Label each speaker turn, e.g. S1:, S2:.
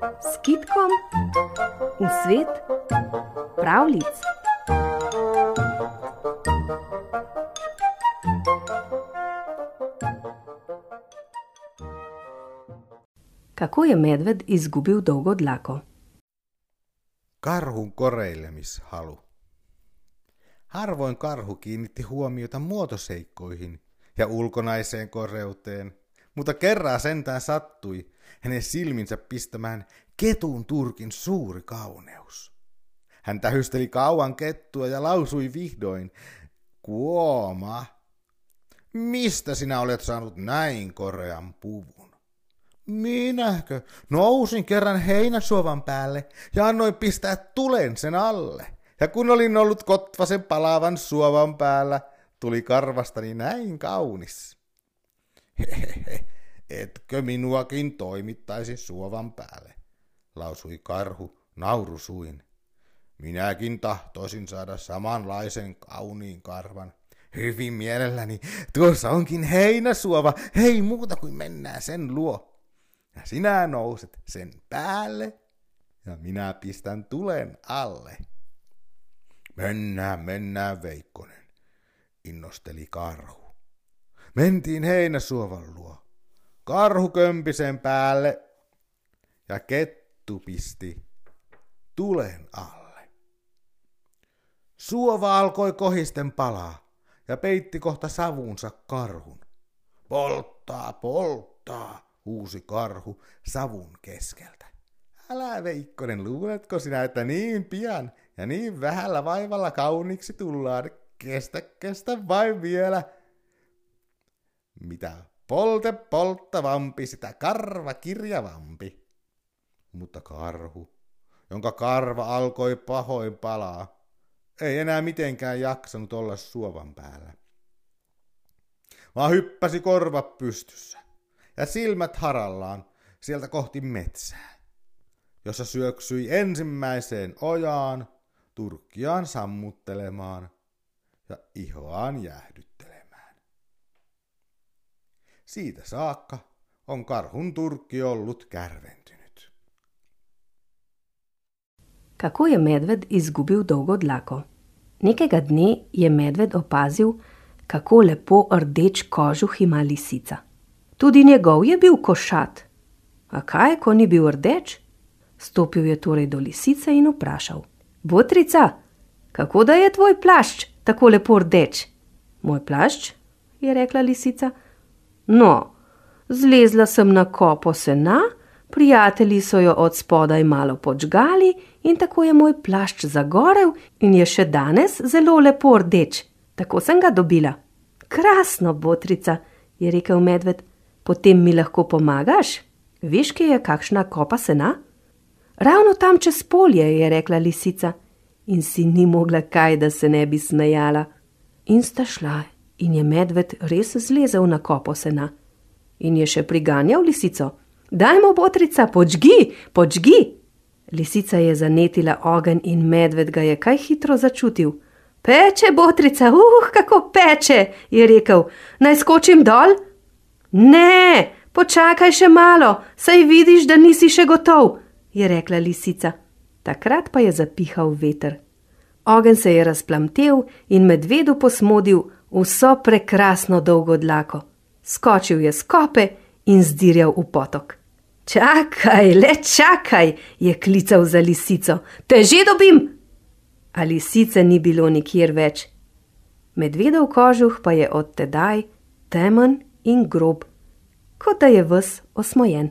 S1: s kitkom v svet pravlic. Kako je medved izgubil dolgo dlako?
S2: Karhun koreilemishalu. Harvoin karhu kiinnitti huomiota muotoseikkoihin ja ulkonaiseen koreuteen, mutta kerran sentään sattui hänen silminsä pistämään ketun turkin suuri kauneus. Hän tähysteli kauan kettua ja lausui vihdoin, Kuoma, mistä sinä olet saanut näin korean puvun? Minäkö? Nousin kerran heinäsuovan päälle ja annoin pistää tulen sen alle. Ja kun olin ollut kotvasen palavan suovan päällä, tuli karvastani näin kaunis. Etkö minuakin toimittaisi suovan päälle, lausui karhu naurusuin. Minäkin tahtoisin saada samanlaisen kauniin karvan. Hyvin mielelläni, tuossa onkin heinäsuova, hei muuta kuin mennään sen luo. Ja sinä nouset sen päälle, ja minä pistän tulen alle. Mennään, mennään, Veikkonen, innosteli karhu. Mentiin heinäsuovan luo. Karhu kömpi sen päälle ja kettu pisti tulen alle. Suova alkoi kohisten palaa ja peitti kohta savunsa karhun. Polttaa, polttaa, huusi karhu savun keskeltä. Älä Veikkonen, luuletko sinä, että niin pian ja niin vähällä vaivalla kauniksi tullaan? Kestä, kestä vain vielä. Mitä polte polttavampi, sitä karva kirjavampi. Mutta karhu, jonka karva alkoi pahoin palaa, ei enää mitenkään jaksanut olla suovan päällä. Vaan hyppäsi korvat pystyssä ja silmät harallaan sieltä kohti metsää, jossa syöksyi ensimmäiseen ojaan, turkkiaan sammuttelemaan ja ihoaan jäähdyttelemään. Siitä saakka on karhun turkki ollut kärventynyt.
S1: Kako je medved izgubil dolgo dlako? Nekega dne je medved opazil, kako lepo rdeč kožuh ima lisica. Tudi njegov je bil košat. A kaj, ko ni bil rdeč? Stopil je torej do lisice in vprašal: Botrica, kako da je tvoj plašč tako lepo rdeč? Moj plašč, je rekla lisica. No, zlezla sem na kopo sena, prijatelji so jo od spodaj malo počgali in tako je moj plašč zagorel in je še danes zelo lepo rdeč. Tako sem ga dobila. Krasno, botrica, je rekel medved, potem mi lahko pomagaš? Veš, kje je kakšna kopa sena? Ravno tam čez polje, je rekla lisica, in si ni mogla kaj, da se ne bi smejala. In sta šla, in je medved res zlezel na kopo sena. In je še priganjal lisico: Dajmo, botrica, počgi, počgi! Lisica je zanetila ogenj in medved ga je kaj hitro začutil. Peče, botrica, uh, kako peče, je rekel, naj skočim dol? Ne, počakaj še malo, saj vidiš, da nisi še gotov, je rekla lisica. Takrat pa je zapihal veter. Ogen se je razplamtel in medvedu posmodil vso prekrasno dolgo dlako. Skočil je skope in zdirjal v potok. Čakaj, le čakaj, je klical za lisico, te že dobim. A lisice ni bilo nikjer več. Medvedov kožuh pa je od tedaj temen in grob, kot da je ves osmojen.